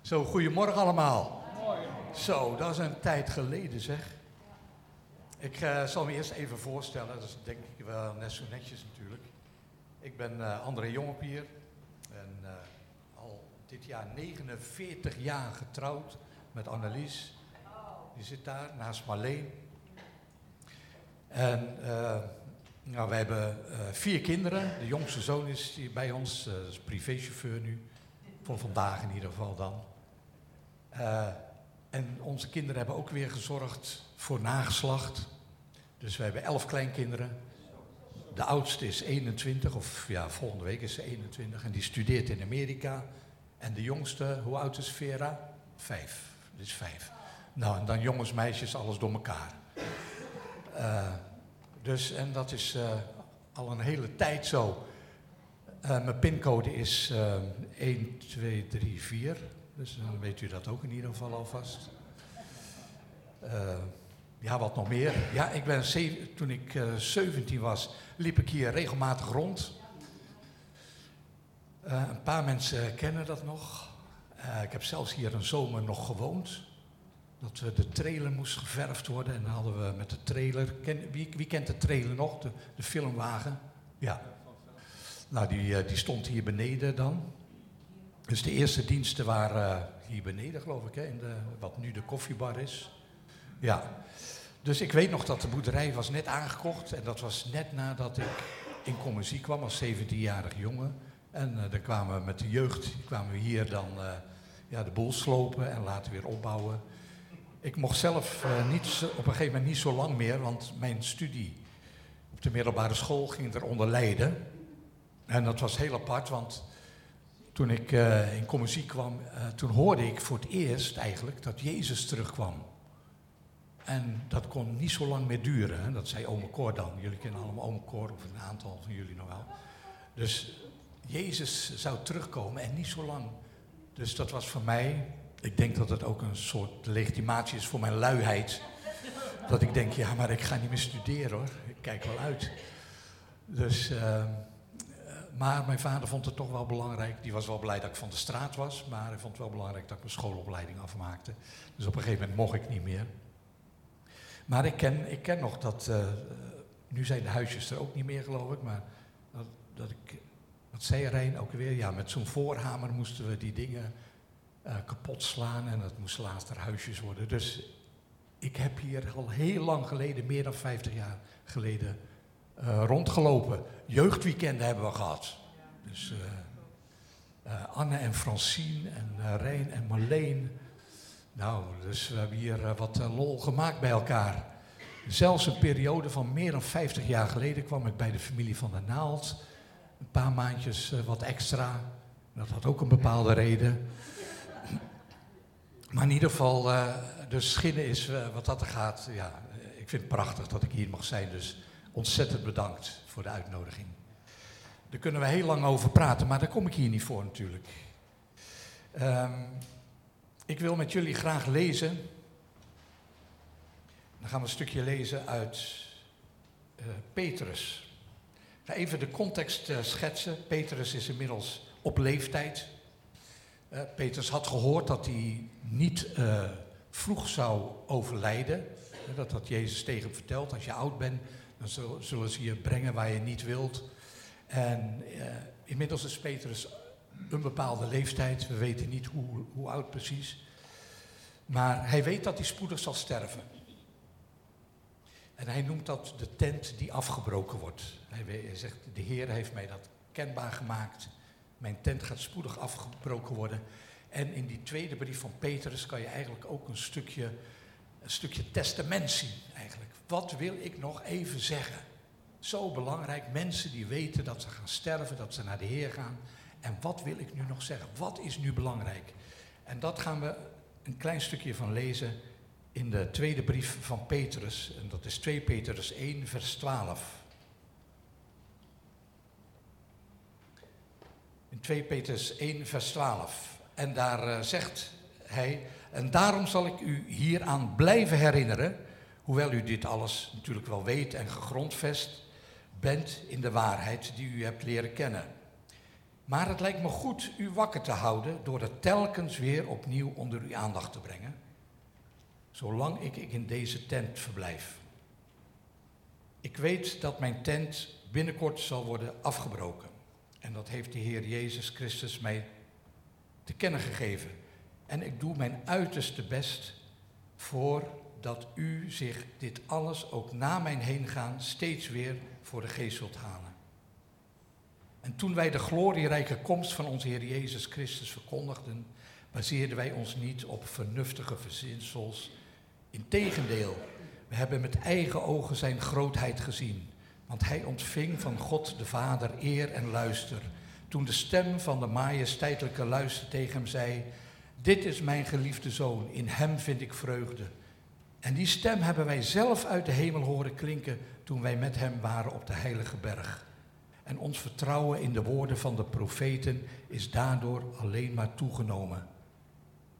Zo, goedemorgen allemaal. Zo, dat is een tijd geleden zeg. Ik uh, zal me eerst even voorstellen, dat is denk ik wel net zo netjes natuurlijk. Ik ben uh, André Jongepier en uh, al dit jaar 49 jaar getrouwd met Annelies. Die zit daar naast Marleen. En nou, wij hebben vier kinderen. De jongste zoon is hier bij ons, dat is privéchauffeur nu. Voor vandaag in ieder geval dan. Uh, en onze kinderen hebben ook weer gezorgd voor nageslacht. Dus we hebben elf kleinkinderen. De oudste is 21, of ja, volgende week is ze 21 en die studeert in Amerika. En de jongste, hoe oud is Vera? Vijf. Dit is vijf. Nou, en dan jongens, meisjes, alles door elkaar. Uh, dus, en dat is uh, al een hele tijd zo. Uh, mijn pincode is 1, 2, 3, 4. Dus dan weet u dat ook in ieder geval alvast. Uh, ja, wat nog meer. Ja, ik ben toen ik uh, eh, 17 was, liep ik hier regelmatig rond. Uh, een paar mensen kennen dat nog. ik heb zelfs hier een zomer nog gewoond. Dat we de trailer moest geverfd worden. En dan hadden we met de trailer. Wie, wie, kent de trailer nog? De, de filmwagen? Ja. Nou, die, die stond hier beneden dan. Dus de eerste diensten waren eh, hier beneden, geloof ik, hè, in de, wat nu de koffiebar is. Ja. Dus ik weet nog dat de boerderij was net aangekocht. En dat was net nadat ik in commissie kwam als 17-jarig jongen. En uh, dan kwamen we met de jeugd, kwamen we hier dan ja, de boel slopen en later weer opbouwen. Ik mocht zelf niet, op een gegeven moment niet zo lang meer, want mijn studie op de middelbare school ging eronder lijden. En dat was heel apart, want toen ik uh, in commissie kwam, uh, toen hoorde ik voor het eerst eigenlijk dat Jezus terugkwam. En dat kon niet zo lang meer duren. Hè? Dat zei ome Cor dan. Jullie kennen allemaal ome Cor, of een aantal van jullie nog wel. Dus Jezus zou terugkomen en niet zo lang. Dus dat was voor mij, ik denk dat het ook een soort legitimatie is voor mijn luiheid. Dat ik denk, ja, maar ik ga niet meer studeren hoor. Ik kijk wel uit. Dus... Uh, maar mijn vader vond het toch wel belangrijk. Die was wel blij dat ik van de straat was, maar hij vond het wel belangrijk dat ik mijn schoolopleiding afmaakte. Dus op een gegeven moment mocht ik niet meer. Maar ik ken, ik ken nog dat. Uh, nu zijn de huisjes er ook niet meer, geloof ik. Maar dat, dat ik. Wat zei Rijn ook weer? Ja, met zo'n voorhamer moesten we die dingen uh, kapot slaan en het moest later huisjes worden. Dus ik heb hier al heel lang geleden, meer dan 50 jaar geleden, uh, rondgelopen. Jeugdweekenden hebben we gehad. Dus uh, uh, Anne en Francine en Rijn en Marleen. Nou, dus we hebben hier wat lol gemaakt bij elkaar. Zelfs een periode van meer dan 50 jaar geleden kwam ik bij de familie van der Naald. Een paar maandjes wat extra. Dat had ook een bepaalde reden. Maar in ieder geval, de schinnen is wat dat er gaat. Ja, ik vind het prachtig dat ik hier mag zijn. Dus ontzettend bedankt voor de uitnodiging. Daar kunnen we heel lang over praten, maar daar kom ik hier niet voor natuurlijk. Um, ik wil met jullie graag lezen. Dan gaan we een stukje lezen uit uh, Petrus. Ik ga even de context uh, schetsen. Petrus is inmiddels op leeftijd. Uh, Petrus had gehoord dat hij niet vroeg zou overlijden. Dat had Jezus tegen hem verteld. Als je oud bent, dan zullen ze je brengen waar je niet wilt. En uh, inmiddels is Petrus een bepaalde leeftijd. We weten niet hoe, hoe oud precies. Maar hij weet dat hij spoedig zal sterven. En hij noemt dat de tent die afgebroken wordt. Hij zegt, de Heer heeft mij dat kenbaar gemaakt. Mijn tent gaat spoedig afgebroken worden. En in die tweede brief van Petrus kan je eigenlijk ook een stukje, een stukje testament zien eigenlijk. Wat wil ik nog even zeggen? Zo belangrijk, mensen die weten dat ze gaan sterven, dat ze naar de Heer gaan. En wat wil ik nu nog zeggen? Wat is nu belangrijk? En dat gaan we een klein stukje van lezen in de tweede brief van Petrus. En dat is 2 Petrus 1, vers 12. In 2 Petrus 1, vers 12. En daar uh, zegt hij, en daarom zal ik u hieraan blijven herinneren Hoewel u dit alles natuurlijk wel weet en gegrondvest bent in de waarheid die u hebt leren kennen. Maar het lijkt me goed u wakker te houden door het telkens weer opnieuw onder uw aandacht te brengen, zolang ik in deze tent verblijf. Ik weet dat mijn tent binnenkort zal worden afgebroken. En dat heeft de Heer Jezus Christus mij te kennen gegeven. En ik doe mijn uiterste best voor dat u zich dit alles ook na mijn heen gaan steeds weer voor de geest zult halen. En toen wij de glorierijke komst van onze Heer Jezus Christus verkondigden, baseerden wij ons niet op vernuftige verzinsels. Integendeel, we hebben met eigen ogen zijn grootheid gezien. Want hij ontving van God de Vader eer en luister. Toen de stem van de majesteitelijke luister tegen hem zei: Dit is mijn geliefde zoon, in hem vind ik vreugde. En die stem hebben wij zelf uit de hemel horen klinken toen wij met hem waren op de heilige berg. En ons vertrouwen in de woorden van de profeten is daardoor alleen maar toegenomen.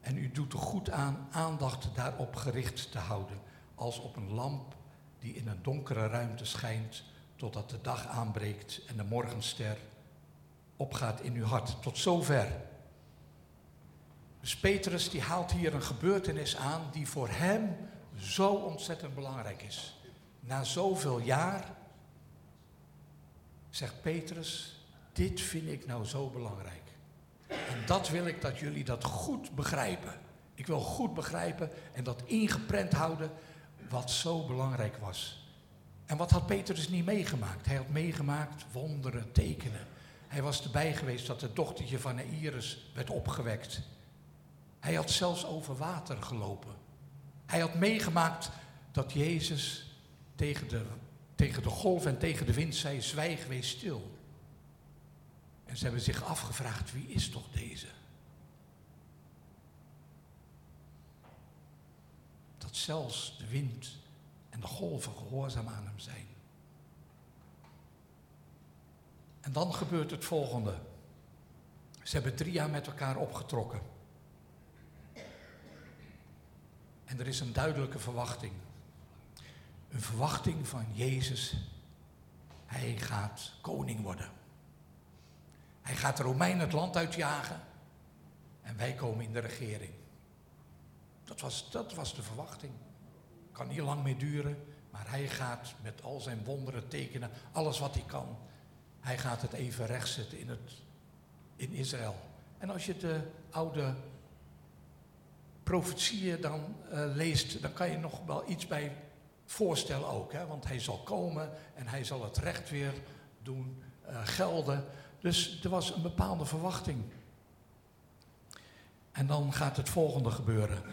En u doet er goed aan aandacht daarop gericht te houden, als op een lamp die in een donkere ruimte schijnt, totdat de dag aanbreekt en de morgenster opgaat in uw hart. Tot zover. Dus Petrus die haalt hier een gebeurtenis aan die voor hem zo ontzettend belangrijk is. Na zoveel jaar zegt Petrus, dit vind ik nou zo belangrijk. En dat wil ik dat jullie dat goed begrijpen. Ik wil goed begrijpen en dat ingeprent houden wat zo belangrijk was. En wat had Petrus niet meegemaakt? Hij had meegemaakt wonderen, tekenen. Hij was erbij geweest dat het dochtertje van Iris werd opgewekt. Hij had zelfs over water gelopen. Hij had meegemaakt dat Jezus tegen de, tegen de golf en tegen de wind zei, zwijg, wees stil. En ze hebben zich afgevraagd, wie is toch deze? Dat zelfs de wind en de golven gehoorzaam aan hem zijn. En dan gebeurt het volgende. Ze hebben drie jaar met elkaar opgetrokken. En er is een duidelijke verwachting. Een verwachting van Jezus. Hij gaat koning worden. Hij gaat de Romeinen het land uitjagen. En wij komen in de regering. Dat was, dat was de verwachting. Kan niet lang meer duren. Maar hij gaat met al zijn wonderen tekenen, alles wat hij kan. Hij gaat het even rechtzetten in, het, in Israël. En als je de oude profetieën dan uh, leest, dan kan je nog wel iets bij voorstellen ook. Hè? Want hij zal komen en hij zal het recht weer doen uh, gelden. Dus er was een bepaalde verwachting. En dan gaat het volgende gebeuren.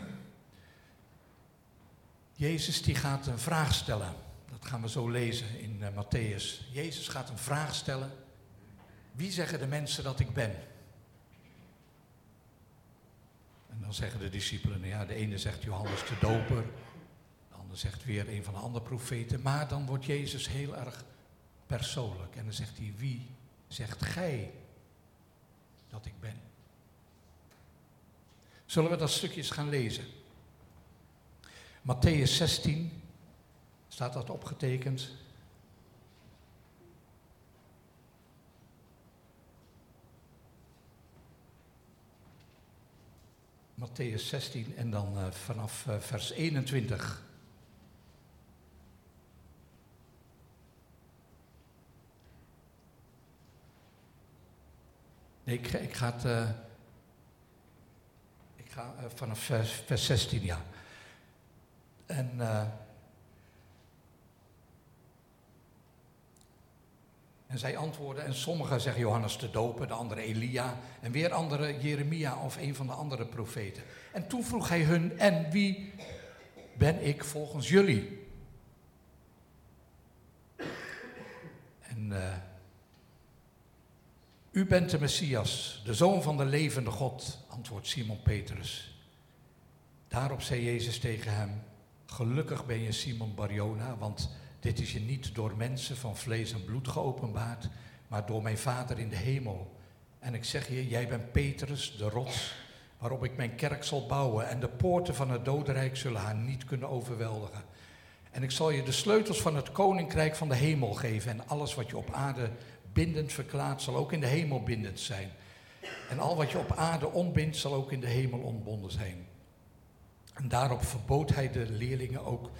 Jezus die gaat een vraag stellen. Dat gaan we zo lezen in uh, Matthäus. Jezus gaat een vraag stellen. Wie zeggen de mensen dat ik ben? En dan zeggen de discipelen, ja, de ene zegt Johannes de Doper, de ander zegt weer een van de andere profeten. Maar dan wordt Jezus heel erg persoonlijk. En dan zegt hij, wie zegt gij dat ik ben? Zullen we dat stukjes gaan lezen? Matthäus 16, staat dat opgetekend. Matthäus 16 en dan uh, vanaf uh, vers 21. Nee, ik, ik ga het. Uh, ik ga vanaf vers, vers 16, ja. En. En zij antwoorden, en sommigen zeggen Johannes de Doper, de andere Elia, en weer andere Jeremia of een van de andere profeten. En toen vroeg hij hun, en wie ben ik volgens jullie? En uh, u bent de Messias, de zoon van de levende God, antwoordt Simon Petrus. Daarop zei Jezus tegen hem, gelukkig ben je Simon Barjona, want dit is je niet door mensen van vlees en bloed geopenbaard, maar door mijn Vader in de hemel. En ik zeg je, jij bent Petrus, de rots, waarop ik mijn kerk zal bouwen. En de poorten van het dodenrijk zullen haar niet kunnen overweldigen. En ik zal je de sleutels van het koninkrijk van de hemel geven. En alles wat je op aarde bindend verklaart, zal ook in de hemel bindend zijn. En al wat je op aarde ontbindt, zal ook in de hemel ontbonden zijn. En daarop verbood hij de leerlingen ook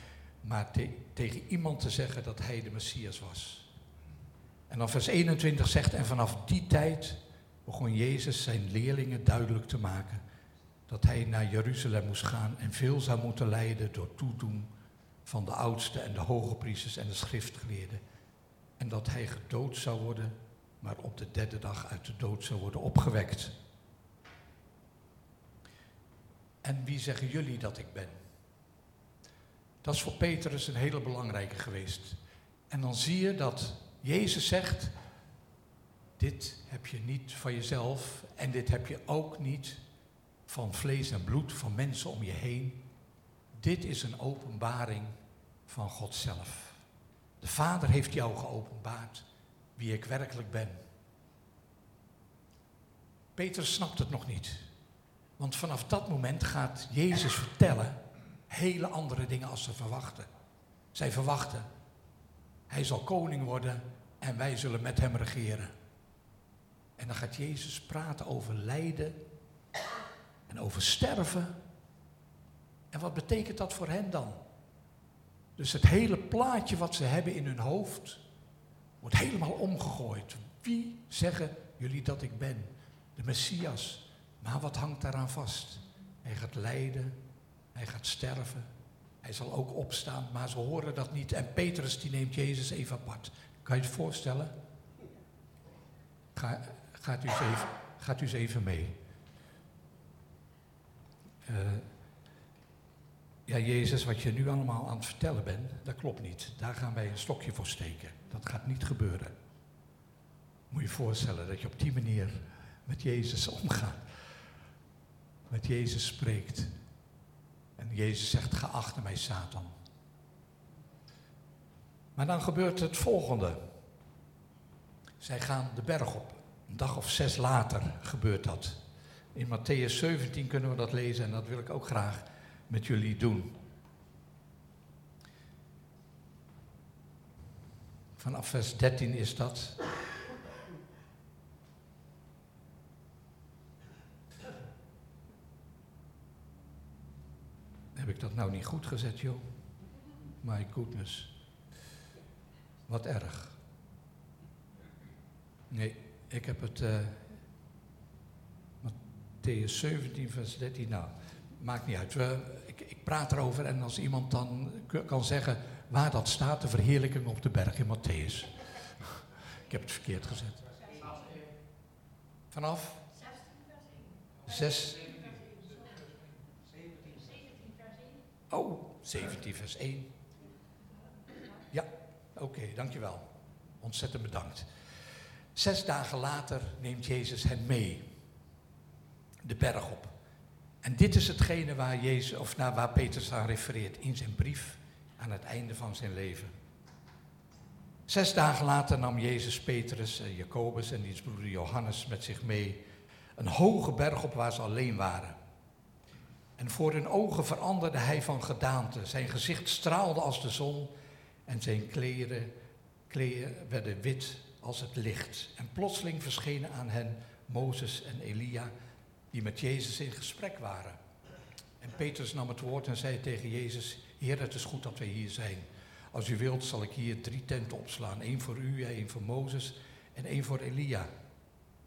maar tegen iemand te zeggen dat hij de Messias was. En dan vers 21 zegt, en vanaf die tijd begon Jezus zijn leerlingen duidelijk te maken dat hij naar Jeruzalem moest gaan en veel zou moeten lijden door toedoen van de oudsten en de hoge priesters en de schriftgeleerden. En dat hij gedood zou worden, maar op de derde dag uit de dood zou worden opgewekt. En wie zeggen jullie dat ik ben? Dat is voor Petrus een hele belangrijke geweest. En dan zie je dat Jezus zegt, dit heb je niet van jezelf en dit heb je ook niet van vlees en bloed, van mensen om je heen. Dit is een openbaring van God zelf. De Vader heeft jou geopenbaard wie ik werkelijk ben. Petrus snapt het nog niet. Want vanaf dat moment gaat Jezus vertellen hele andere dingen als ze verwachten. Zij verwachten, hij zal koning worden en wij zullen met hem regeren. En dan gaat Jezus praten over lijden en over sterven. En wat betekent dat voor hen dan? Dus het hele plaatje wat ze hebben in hun hoofd wordt helemaal omgegooid. Wie zeggen jullie dat ik ben? De Messias. Maar wat hangt daaraan vast? Hij gaat lijden, hij gaat sterven, hij zal ook opstaan, maar ze horen dat niet. En Petrus die neemt Jezus even apart. Kan je het voorstellen? Ga, gaat, u eens even, gaat u eens even mee. Uh, ja, Jezus, wat je nu allemaal aan het vertellen bent, dat klopt niet. Daar gaan wij een stokje voor steken. Dat gaat niet gebeuren. Moet je je voorstellen dat je op die manier met Jezus omgaat. Met Jezus spreekt. En Jezus zegt, ga achter mij, Satan. Maar dan gebeurt het volgende. Zij gaan de berg op. Een dag of zes later gebeurt dat. In Matthäus 17 kunnen we dat lezen en dat wil ik ook graag met jullie doen. Vanaf vers 13 is dat. Heb ik dat nou niet goed gezet, joh? My goodness. Wat erg. Nee, ik heb het. Uh, Matthäus 17, vers 13. Nou, maakt niet uit. Ik, ik, praat erover en als iemand dan kan zeggen waar dat staat, de verheerlijking op de berg in Matthäus. Ik heb het verkeerd gezet. Vanaf? 6. Oh, 17 vers 1. Ja, oké, dankjewel. Ontzettend bedankt. Zes dagen later neemt Jezus hen mee. De berg op. En dit is hetgene waar, Jezus, of naar waar Petrus aan refereert in zijn brief aan het einde van zijn leven. Zes dagen later nam Jezus Petrus, Jacobus en diens broeder Johannes met zich mee een hoge berg op waar ze alleen waren. En voor hun ogen veranderde hij van gedaante. Zijn gezicht straalde als de zon en zijn kleren, werden wit als het licht. En plotseling verschenen aan hen Mozes en Elia die met Jezus in gesprek waren. En Petrus nam het woord en zei tegen Jezus, Heer, het is goed dat wij hier zijn. Als u wilt zal ik hier drie tenten opslaan. één voor u, één voor Mozes en één voor Elia.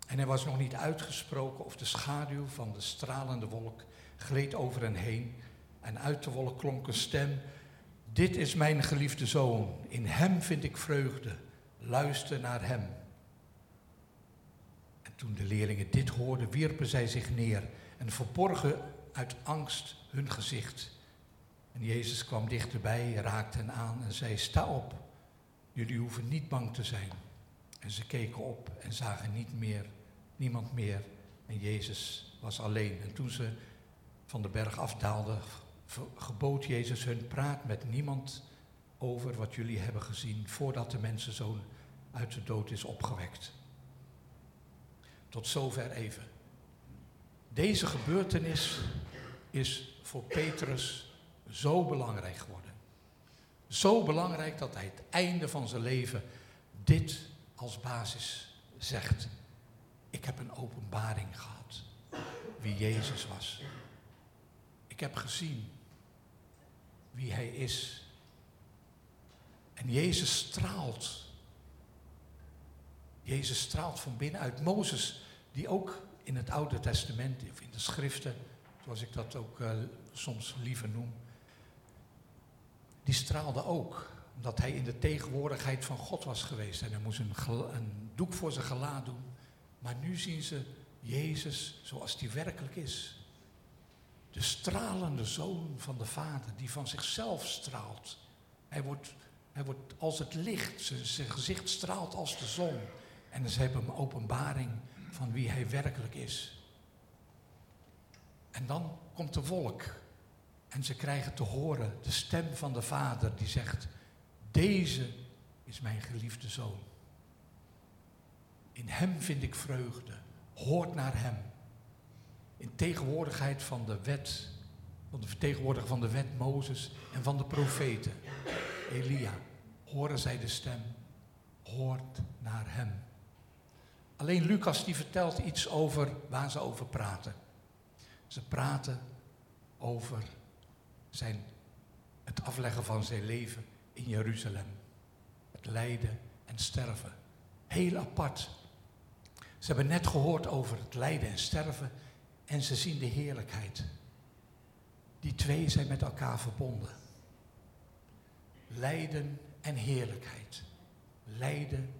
En er was nog niet uitgesproken of de schaduw van de stralende wolk gleed over hen heen. En uit de wolk klonk een stem, dit is mijn geliefde zoon, in hem vind ik vreugde, luister naar hem. Toen de leerlingen dit hoorden, wierpen zij zich neer en verborgen uit angst hun gezicht. En Jezus kwam dichterbij, raakte hen aan en zei: Sta op, jullie hoeven niet bang te zijn. En ze keken op en zagen niet meer, niemand meer. En Jezus was alleen. En toen ze van de berg afdaalden, gebood Jezus hun: Praat met niemand over wat jullie hebben gezien, voordat de mensenzoon uit de dood is opgewekt. Tot zover even. Deze gebeurtenis is voor Petrus zo belangrijk geworden. Zo belangrijk dat hij het einde van zijn leven dit als basis zegt, ik heb een openbaring gehad wie Jezus was. Ik heb gezien wie Hij is. En Jezus straalt. Jezus straalt van binnenuit. Mozes, die ook in het Oude Testament, in de schriften, zoals ik dat ook uh, soms liever noem, die straalde ook. Omdat hij in de tegenwoordigheid van God was geweest. En hij moest een, een doek voor zijn gelaat doen. Maar nu zien ze Jezus zoals hij werkelijk is. De stralende zoon van de Vader, die van zichzelf straalt. Hij wordt, hij wordt als het licht, zijn, gezicht straalt als de zon. En ze hebben een openbaring van wie hij werkelijk is. En dan komt de wolk. En ze krijgen te horen de stem van de Vader die zegt, deze is mijn geliefde zoon. In hem vind ik vreugde. Hoort naar hem. In tegenwoordigheid van de wet, van de vertegenwoordiger van de wet Mozes en van de profeten, Elia, horen zij de stem. Hoort naar hem. Alleen Lucas die vertelt iets over waar ze over praten. Ze praten over zijn, het afleggen van zijn leven in Jeruzalem. Het lijden en sterven. Heel apart. Ze hebben net gehoord over het lijden en sterven en ze zien de heerlijkheid. Die twee zijn met elkaar verbonden. Lijden en heerlijkheid. Lijden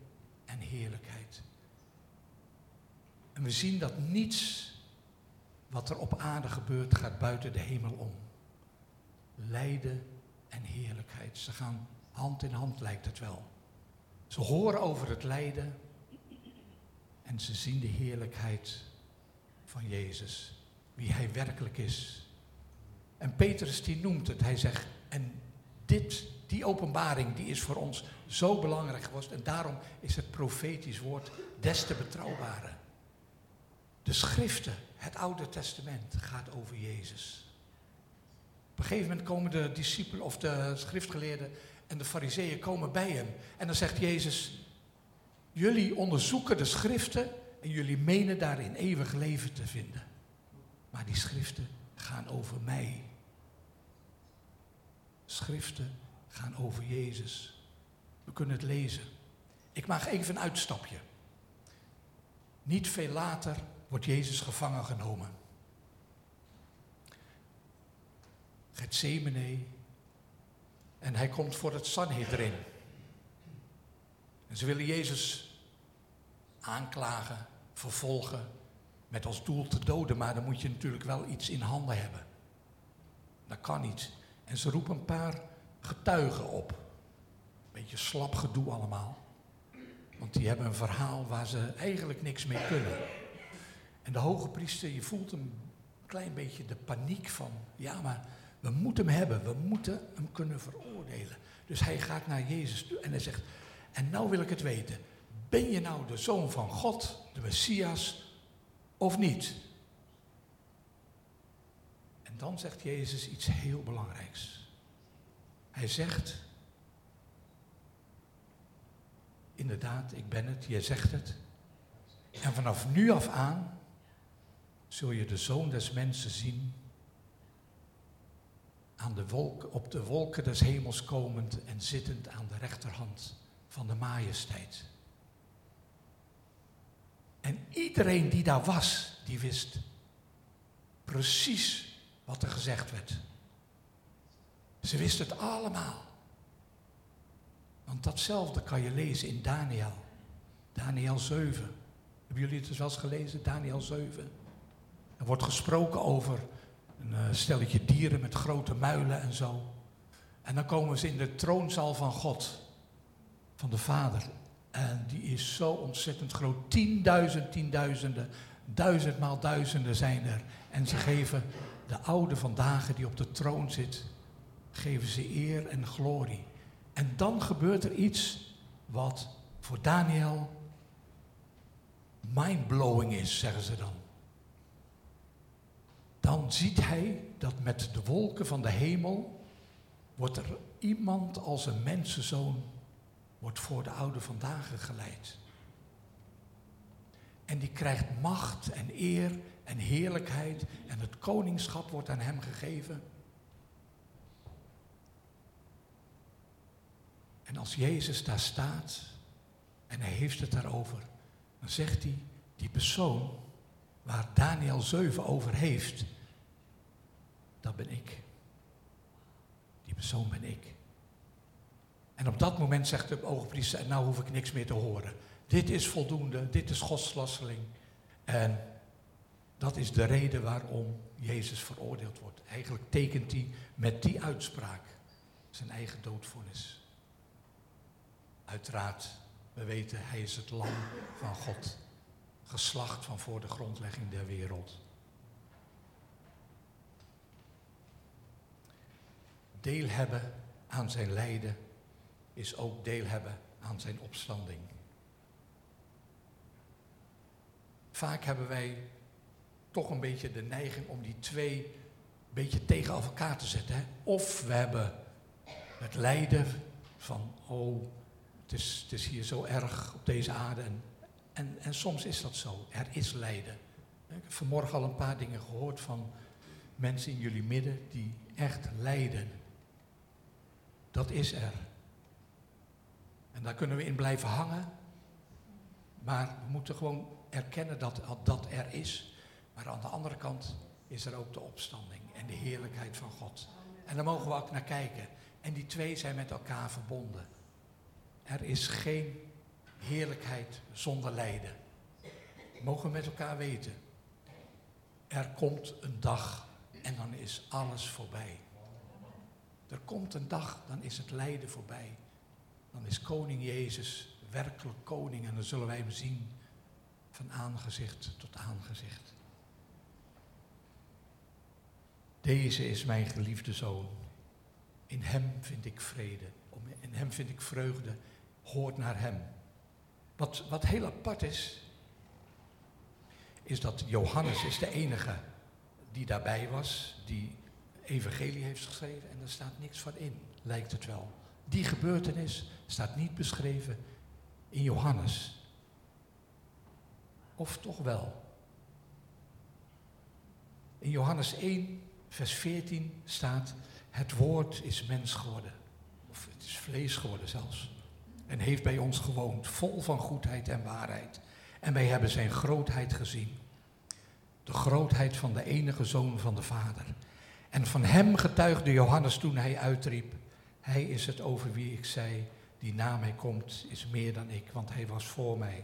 en heerlijkheid. En we zien dat niets wat er op aarde gebeurt gaat buiten de hemel om. Lijden en heerlijkheid. Ze gaan hand in hand, lijkt het wel. Ze horen over het lijden en ze zien de heerlijkheid Jezus, wie Hij werkelijk is. En Petrus die noemt het, hij zegt, en dit, die openbaring, die is voor ons zo belangrijk geworden. En daarom is het profetisch woord des te betrouwbarer. De schriften, het Oude Testament, gaat over Jezus. Op een gegeven moment komen de discipelen of de schriftgeleerden en de fariseeën komen bij hem. En dan zegt Jezus, jullie onderzoeken de schriften en jullie menen daarin eeuwig leven te vinden. Maar die schriften gaan over mij. Schriften gaan over Jezus. We kunnen het lezen. Ik maak even een uitstapje. Niet veel later wordt Jezus gevangen genomen. Gethsemane. En hij komt voor het Sanhedrin. En ze willen Jezus aanklagen, vervolgen, met als doel te doden, maar dan moet je natuurlijk wel iets in handen hebben. Dat kan niet. En ze roepen een paar getuigen op. Beetje slap gedoe allemaal. Want die hebben een verhaal waar ze eigenlijk niks mee kunnen. En de hoge priester, je voelt een klein beetje de paniek van, ja maar we moeten hem hebben, we moeten hem kunnen veroordelen. Dus hij gaat naar Jezus toe en hij zegt, en nou wil ik het weten, ben je nou de zoon van God, de Messias, of niet? En dan zegt Jezus iets heel belangrijks. Hij zegt, inderdaad, ik ben het, jij zegt het. En vanaf nu af aan zul je de zoon des mensen zien aan de wolk, op de wolken des hemels komend en zittend aan de rechterhand van de majesteit. En iedereen die daar was, die wist precies wat er gezegd werd. Ze wisten het allemaal. Want datzelfde kan je lezen in Daniel. Daniel 7. Hebben jullie het wel eens gelezen? Daniel 7. Er wordt gesproken over een eh, stelletje dieren met grote muilen en zo. En dan komen ze in de troonzaal van God, van de Vader. En die is zo ontzettend groot. Tienduizend, tienduizenden, duizendmaal duizenden zijn er. En ze geven de oude vandaag die op de troon zit, geven ze eer en glorie. En dan gebeurt er iets wat voor Daniel mindblowing is, zeggen ze dan dan ziet hij dat met de wolken van de hemel wordt er iemand als een mensenzoon wordt voor de oude vandaag geleid. En die krijgt macht en eer en heerlijkheid en het koningschap wordt aan hem gegeven. En als Jezus daar staat en hij heeft het daarover, dan zegt hij, die persoon waar Daniel 7 over heeft, dat ben ik. Die persoon ben ik. En op dat moment zegt de oogpriester, nou hoef ik niks meer te horen. Dit is voldoende, dit is godslastering. En dat is de reden waarom Jezus veroordeeld wordt. Eigenlijk tekent hij met die uitspraak zijn eigen doodvonnis. Uiteraard, we weten, hij is het lam van God. Geslacht van voor de grondlegging der wereld. Deel hebben aan zijn lijden is ook deel hebben aan zijn opstanding. Vaak hebben wij toch een beetje de neiging om die twee een beetje tegenover elkaar te zetten. Hè? Of we hebben het lijden van, oh, het is, het is hier zo erg op deze aarde. En, en, en soms is dat zo. Er is lijden. Ik heb vanmorgen al een paar dingen gehoord van mensen in jullie midden die echt lijden. Dat is er. En daar kunnen we in blijven hangen. Maar we moeten gewoon erkennen dat dat er is. Maar aan de andere kant is er ook de opstanding en de heerlijkheid van God. En daar mogen we ook naar kijken. En die twee zijn met elkaar verbonden. Er is geen heerlijkheid zonder lijden. Mogen we met elkaar weten. Er komt een dag en dan is alles voorbij. Er komt een dag, dan is het lijden voorbij. Dan is koning Jezus werkelijk koning en dan zullen wij hem zien van aangezicht tot aangezicht. Deze is mijn geliefde zoon. In hem vind ik vrede. In hem vind ik vreugde. Hoort naar hem. Wat, wat heel apart is, is dat Johannes is de enige die daarbij was, die evangelie heeft geschreven en daar staat niks van in, lijkt het wel. Die gebeurtenis staat niet beschreven in Johannes. Of toch wel? In Johannes 1, vers 14 staat, het woord is mens geworden. Of het is vlees geworden zelfs. En heeft bij ons gewoond, vol van goedheid en waarheid. En wij hebben zijn grootheid gezien. De grootheid van de enige zoon van de Vader. En van hem getuigde Johannes toen hij uitriep, hij is het over wie ik zei, die na mij komt, is meer dan ik, want hij was voor mij.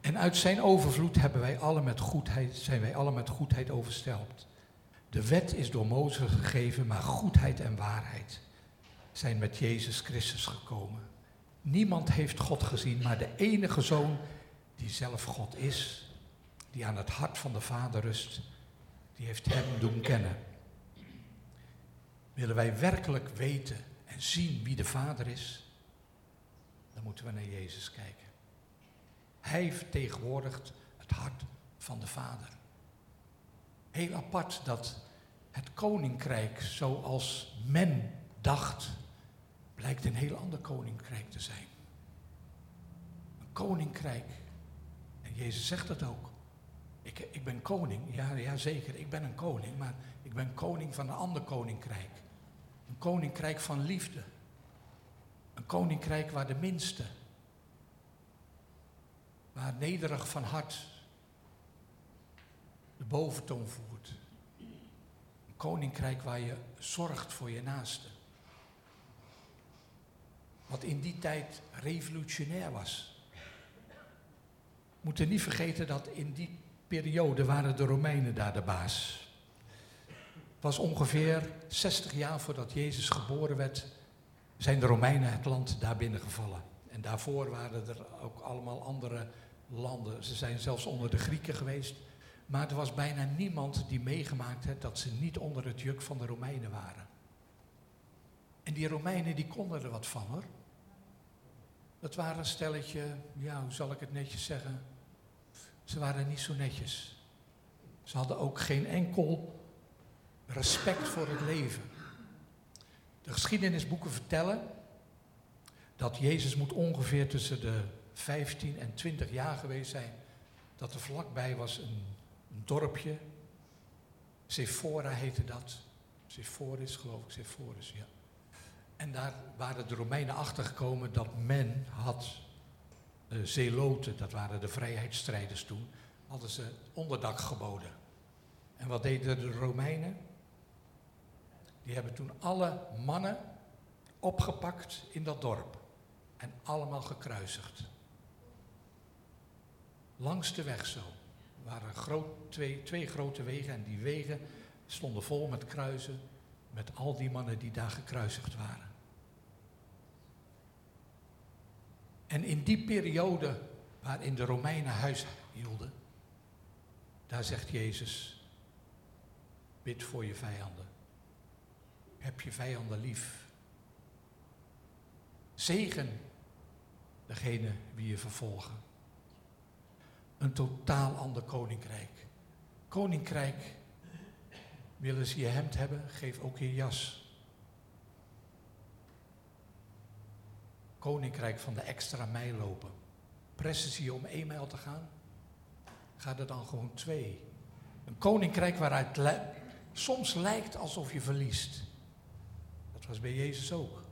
En uit zijn overvloed hebben wij alle met goedheid, zijn wij alle met goedheid overstelpt. De wet is door Mozes gegeven, maar goedheid en waarheid zijn met Jezus Christus gekomen. Niemand heeft God gezien, maar de enige zoon die zelf God is, die aan het hart van de Vader rust, die heeft hem doen kennen. Willen wij werkelijk weten en zien wie de Vader is, moeten we naar Jezus kijken. Hij vertegenwoordigt het hart van de Vader. Heel apart dat het koninkrijk zoals men dacht, blijkt een heel ander koninkrijk te zijn. Een koninkrijk. En Jezus zegt dat ook. Ik, ik ben koning, ja, ja zeker, ik ben een koning, maar ik ben koning van een ander koninkrijk. Een koninkrijk van liefde. Een koninkrijk waar de minste, waar nederig van hart de boventoon voert. Een koninkrijk waar je zorgt voor je naaste. Wat in die tijd revolutionair was. We moeten niet vergeten dat in die periode waren de Romeinen daar de baas. Het was ongeveer 60 jaar voordat Jezus geboren werd, zijn de Romeinen het land daar binnengevallen. En daarvoor waren er ook allemaal andere landen. Ze zijn zelfs onder de Grieken geweest. Maar er was bijna niemand die meegemaakt heeft dat ze niet onder het juk van de Romeinen waren. En die Romeinen die konden er wat van hoor. Dat waren een stelletje, ja, hoe zal ik het netjes zeggen? Ze waren niet zo netjes. Ze hadden ook geen enkel respect voor het leven. De geschiedenisboeken vertellen dat Jezus moet ongeveer tussen de 15 en 20 jaar geweest zijn dat er vlakbij was een, dorpje. Sephora heette dat. Sephoris, geloof ik, Sephoris, ja. En daar waren de Romeinen achtergekomen dat men had uh, zeloten, dat waren de vrijheidsstrijders toen, hadden ze onderdak geboden. En wat deden de Romeinen? Die hebben toen alle mannen opgepakt in dat dorp en allemaal gekruisigd. Langs de weg zo. Waren groot, twee, twee grote wegen en die wegen stonden vol met kruisen met al die mannen die daar gekruisigd waren. En in die periode waarin de Romeinen huis hielden, daar zegt Jezus, bid voor je vijanden. Heb je vijanden lief. Zegen degene wie je vervolgen. Een totaal ander koninkrijk. Koninkrijk, willen ze je hemd hebben, geef ook je jas. Koninkrijk van de extra mijl lopen. Pressen ze je om één mijl te gaan? Gaat er dan gewoon twee. Een koninkrijk waaruit soms lijkt alsof je verliest. Dat was bij Jezus ook.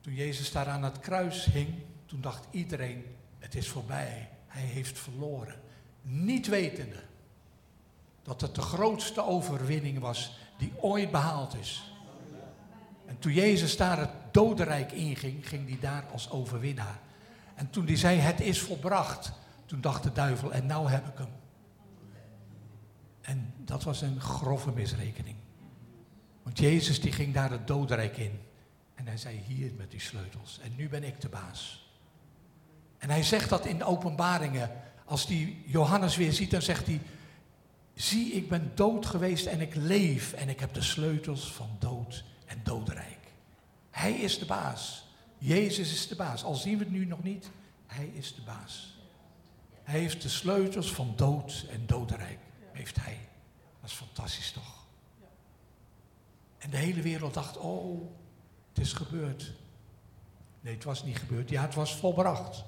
Toen Jezus daar aan het kruis hing, toen dacht iedereen, het is voorbij. Hij heeft verloren. Niet wetende dat het de grootste overwinning was die ooit behaald is. En toen Jezus daar het dodenrijk inging, ging hij daar als overwinnaar. En toen hij zei, het is volbracht, toen dacht de duivel, en nou heb ik hem. En dat was een grove misrekening. Want Jezus die ging daar het dodenrijk in. En hij zei, hier met die sleutels. En nu ben ik de baas. En hij zegt dat in de openbaringen. Als die Johannes weer ziet, dan zegt hij, zie ik ben dood geweest en ik leef. En ik heb de sleutels van dood en dodenrijk. Hij is de baas. Jezus is de baas. Al zien we het nu nog niet, hij is de baas. Hij heeft de sleutels van dood en dodenrijk. Heeft hij. Dat is fantastisch toch? En de hele wereld dacht, oh, het is gebeurd. Nee, het was niet gebeurd. Ja, het was volbracht.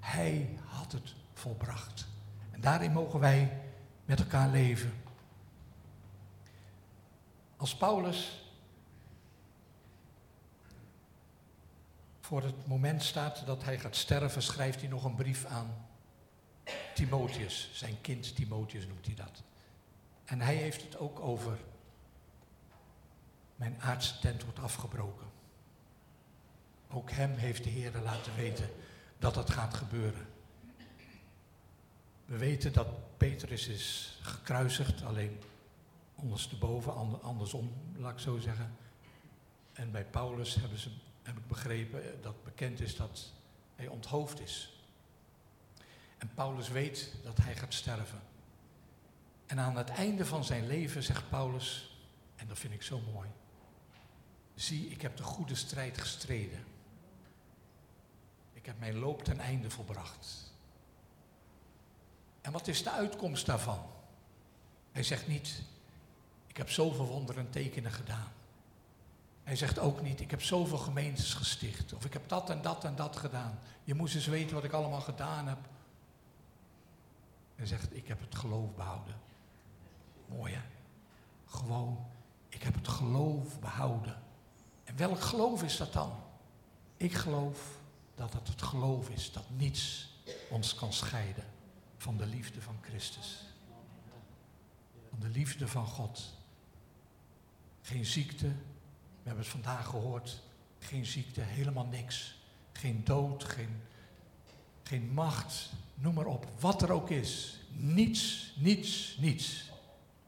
Hij had het volbracht. En daarin mogen wij met elkaar leven. Als Paulus voor het moment staat dat hij gaat sterven, schrijft hij nog een brief aan Timotheus. Zijn kind Timotheus noemt hij dat. En hij heeft het ook over mijn aardse tent wordt afgebroken. Ook hem heeft de Heer laten weten dat dat gaat gebeuren. We weten dat Petrus is gekruisigd, alleen ondersteboven, andersom, laat ik zo zeggen. En bij Paulus hebben ze heb ik begrepen dat bekend is dat hij onthoofd is. En Paulus weet dat hij gaat sterven. En aan het einde van zijn leven zegt Paulus, en dat vind ik zo mooi, zie, ik heb de goede strijd gestreden. Ik heb mijn loop ten einde volbracht. En wat is de uitkomst daarvan? Hij zegt niet, ik heb zoveel wonderen en tekenen gedaan. Hij zegt ook niet, ik heb zoveel gemeentes gesticht. Of ik heb dat en dat en dat gedaan. Je moest eens weten wat ik allemaal gedaan heb. Hij zegt, ik heb het geloof behouden. Mooi hè? Gewoon, ik heb het geloof behouden. En welk geloof is dat dan? Ik geloof dat het het geloof is dat niets ons kan scheiden van de liefde van Christus. Van de liefde van God. Geen ziekte, we hebben het vandaag gehoord. Geen ziekte, helemaal niks. Geen dood, geen, geen macht, noem maar op. Wat er ook is. Niets, niets, niets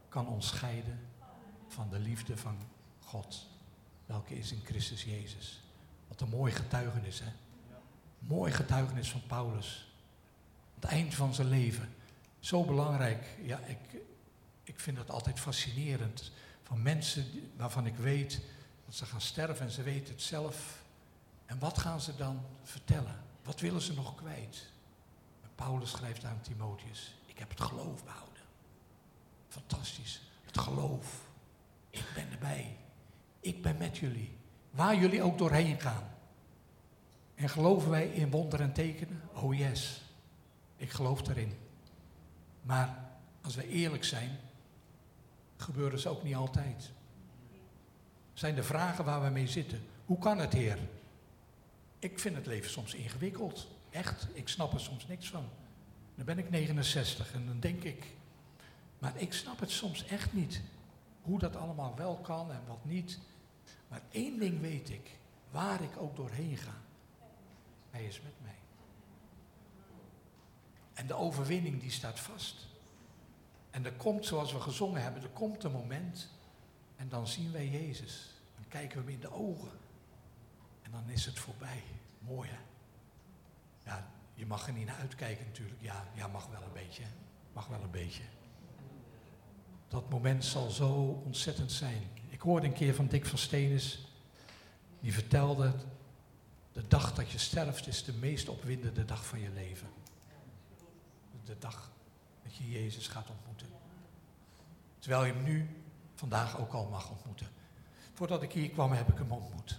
kan ons scheiden van de liefde van God. Welke is in Christus Jezus. Wat een mooi getuigenis, hè? Mooi getuigenis van Paulus. Het eind van zijn leven. Zo belangrijk. Ja, ik, ik vind dat altijd fascinerend. Van mensen waarvan ik weet ze gaan sterven en ze weten het zelf. En wat gaan ze dan vertellen? Wat willen ze nog kwijt? Paulus schrijft aan Timotheus, ik heb het geloof behouden. Fantastisch, het geloof. Ik ben met jullie. Waar jullie ook doorheen gaan. En geloven wij in wonderen en tekenen? Oh yes. Ik geloof erin. Maar als we eerlijk zijn, gebeuren ze ook niet altijd. Zijn de vragen waar we mee zitten. Hoe kan het, Heer? Ik vind het leven soms ingewikkeld. Echt, ik snap er soms niks van. Dan ben ik 69 en dan denk ik, maar ik snap het soms echt niet. Hoe dat allemaal wel kan en wat niet. Maar één ding weet ik, waar ik ook doorheen ga. Hij is met mij. En de overwinning die staat vast. En er komt, zoals we gezongen hebben, er komt een moment en dan zien wij Jezus. Dan kijken we hem in de ogen. En dan is het voorbij. Mooi hè? Ja, je mag er niet naar uitkijken natuurlijk. Ja, ja mag wel een beetje. Mag wel een beetje. Dat moment zal zo ontzettend zijn. Hoorde een keer van Dick van Stenis. Die vertelde, de dag dat je sterft is de meest opwindende dag van je leven. De dag dat je Jezus gaat ontmoeten. Terwijl je hem nu, vandaag ook al mag ontmoeten. Voordat ik hier kwam heb ik hem ontmoet.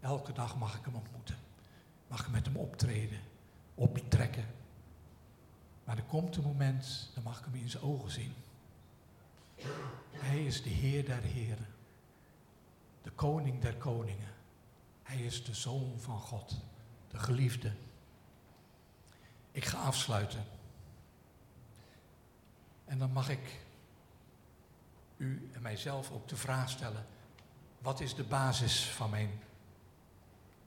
Elke dag mag ik hem ontmoeten. Mag ik met hem optreden, optrekken. Maar er komt een moment, dan mag ik hem in zijn ogen zien. Hij is de Heer der Heren. De Koning der Koningen. Hij is de Zoon van God. De geliefde. Ik ga afsluiten. En dan mag ik u en mijzelf ook de vraag stellen: wat is de basis van mijn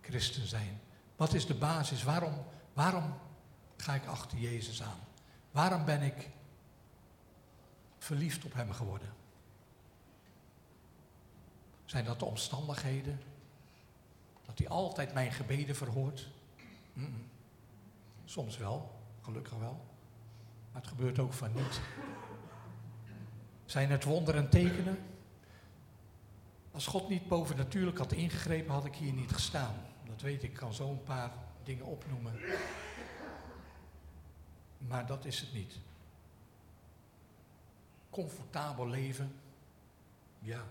christen zijn? Wat is de basis? Waarom, waarom ga ik achter Jezus aan? Waarom ben ik verliefd op Hem geworden? Zijn dat de omstandigheden? Dat Hij altijd mijn gebeden verhoort? Soms wel, gelukkig wel. Maar het gebeurt ook van niet. Zijn het wonderen en tekenen? Als God niet bovennatuurlijk had ingegrepen, had ik hier niet gestaan. Dat weet ik, ik kan zo een paar dingen opnoemen. Maar dat is het niet. Comfortabel leven, ja.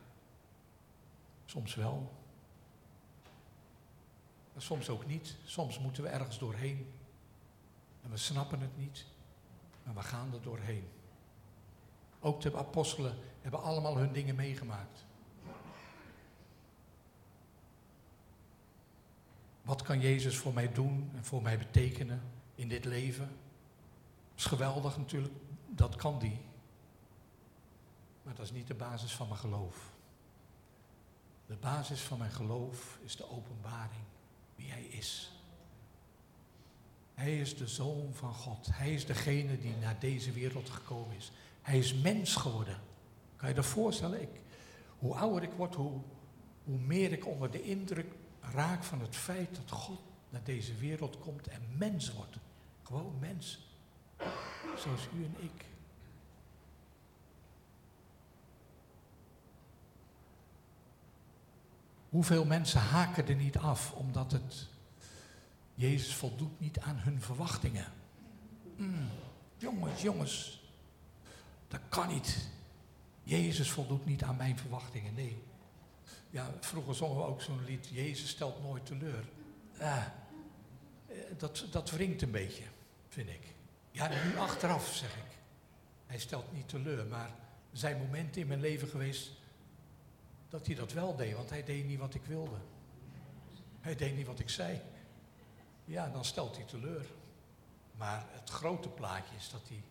Soms wel. Maar soms ook niet. Soms moeten we ergens doorheen. En we snappen het niet. Maar we gaan er doorheen. Ook de apostelen hebben allemaal hun dingen meegemaakt. Wat kan Jezus voor mij doen en voor mij betekenen in dit leven? Dat is geweldig natuurlijk, dat kan die. Maar dat is niet de basis van mijn geloof. De basis van mijn geloof is de openbaring, wie Hij is. Hij is de Zoon van God. Hij is degene die naar deze wereld gekomen is. Hij is mens geworden. Kan je dat voorstellen? Ik, hoe ouder ik word, hoe, hoe meer ik onder de indruk raak van het feit dat God naar deze wereld komt en mens wordt. Gewoon mens. Zoals u en ik. Hoeveel mensen haken er niet af omdat het Jezus voldoet niet aan hun verwachtingen. Mm, jongens, jongens, dat kan niet. Jezus voldoet niet aan mijn verwachtingen, nee. Ja, vroeger zongen we ook zo'n lied, Jezus stelt nooit teleur. Ah, dat, dat wringt een beetje, vind ik. Ja, nu achteraf zeg ik. Hij stelt niet teleur, maar er zijn momenten in mijn leven geweest dat hij dat wel deed, want hij deed niet wat ik wilde. Hij deed niet wat ik zei. Ja, dan stelt hij teleur. Maar het grote plaatje is dat hij,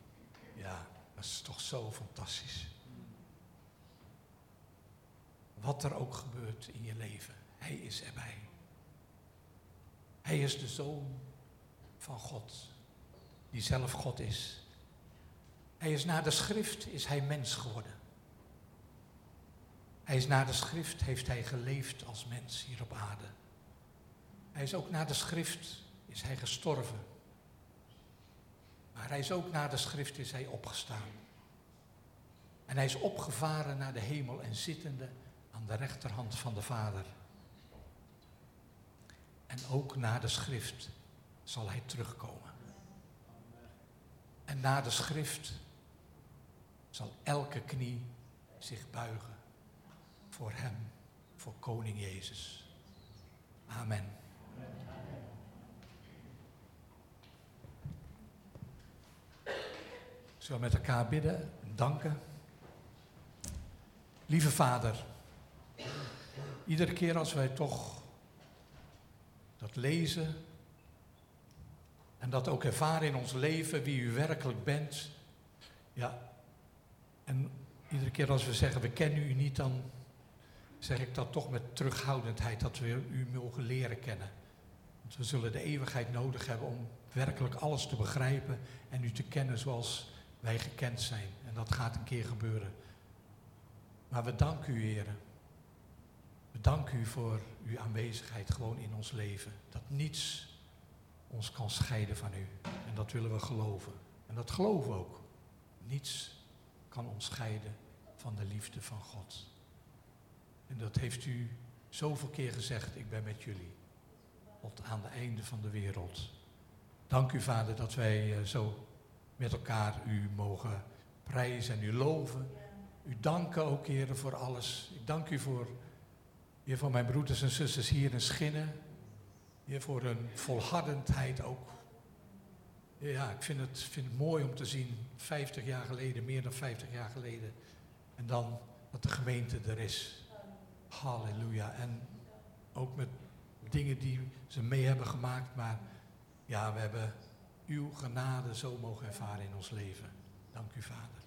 ja, dat is toch zo fantastisch. Wat er ook gebeurt in je leven, Hij is erbij. Hij is de zoon van God, die zelf God is. Hij is na de schrift, is Hij mens geworden. Hij is na de schrift, heeft Hij geleefd als mens hier op aarde. Hij is ook na de schrift, is Hij gestorven. Maar Hij is ook na de schrift, is Hij opgestaan. En Hij is opgevaren naar de hemel en zittende aan de rechterhand van de Vader. En ook na de schrift zal hij terugkomen. En na de schrift zal elke knie zich buigen voor Hem, voor Koning Jezus. Amen. Zullen we met elkaar bidden en danken? Lieve Vader, iedere keer als wij toch dat lezen en dat ook ervaren in ons leven, wie u werkelijk bent, ja, en iedere keer als we zeggen we kennen u niet, dan zeg ik dat toch met terughoudendheid, dat we u mogen leren kennen. Want we zullen de eeuwigheid nodig hebben om werkelijk alles te begrijpen en u te kennen zoals wij gekend zijn. En dat gaat een keer gebeuren. Maar we danken u, heren. We danken u voor uw aanwezigheid gewoon in ons leven. Dat niets ons kan scheiden van u. En dat willen we geloven. En dat geloven we ook. Niets kan ons scheiden van de liefde van God. En dat heeft u zoveel keer gezegd, ik ben met jullie. Tot aan het einde van de wereld. Dank u, Vader, dat wij eh, zo met elkaar u mogen prijzen en u loven. U danken ook, heren, voor alles. Ik dank u voor, heer, voor mijn broeders en zusters hier in Schinnen. Heer, voor hun volhardendheid ook. Ja, ik vind het, vind het mooi om te zien, 50 jaar geleden, meer dan 50 jaar geleden. En dan dat de gemeente er is. Halleluja. En ook met dingen die ze mee hebben gemaakt, maar ja, we hebben uw genade zo mogen ervaren in ons leven. Dank u, Vader.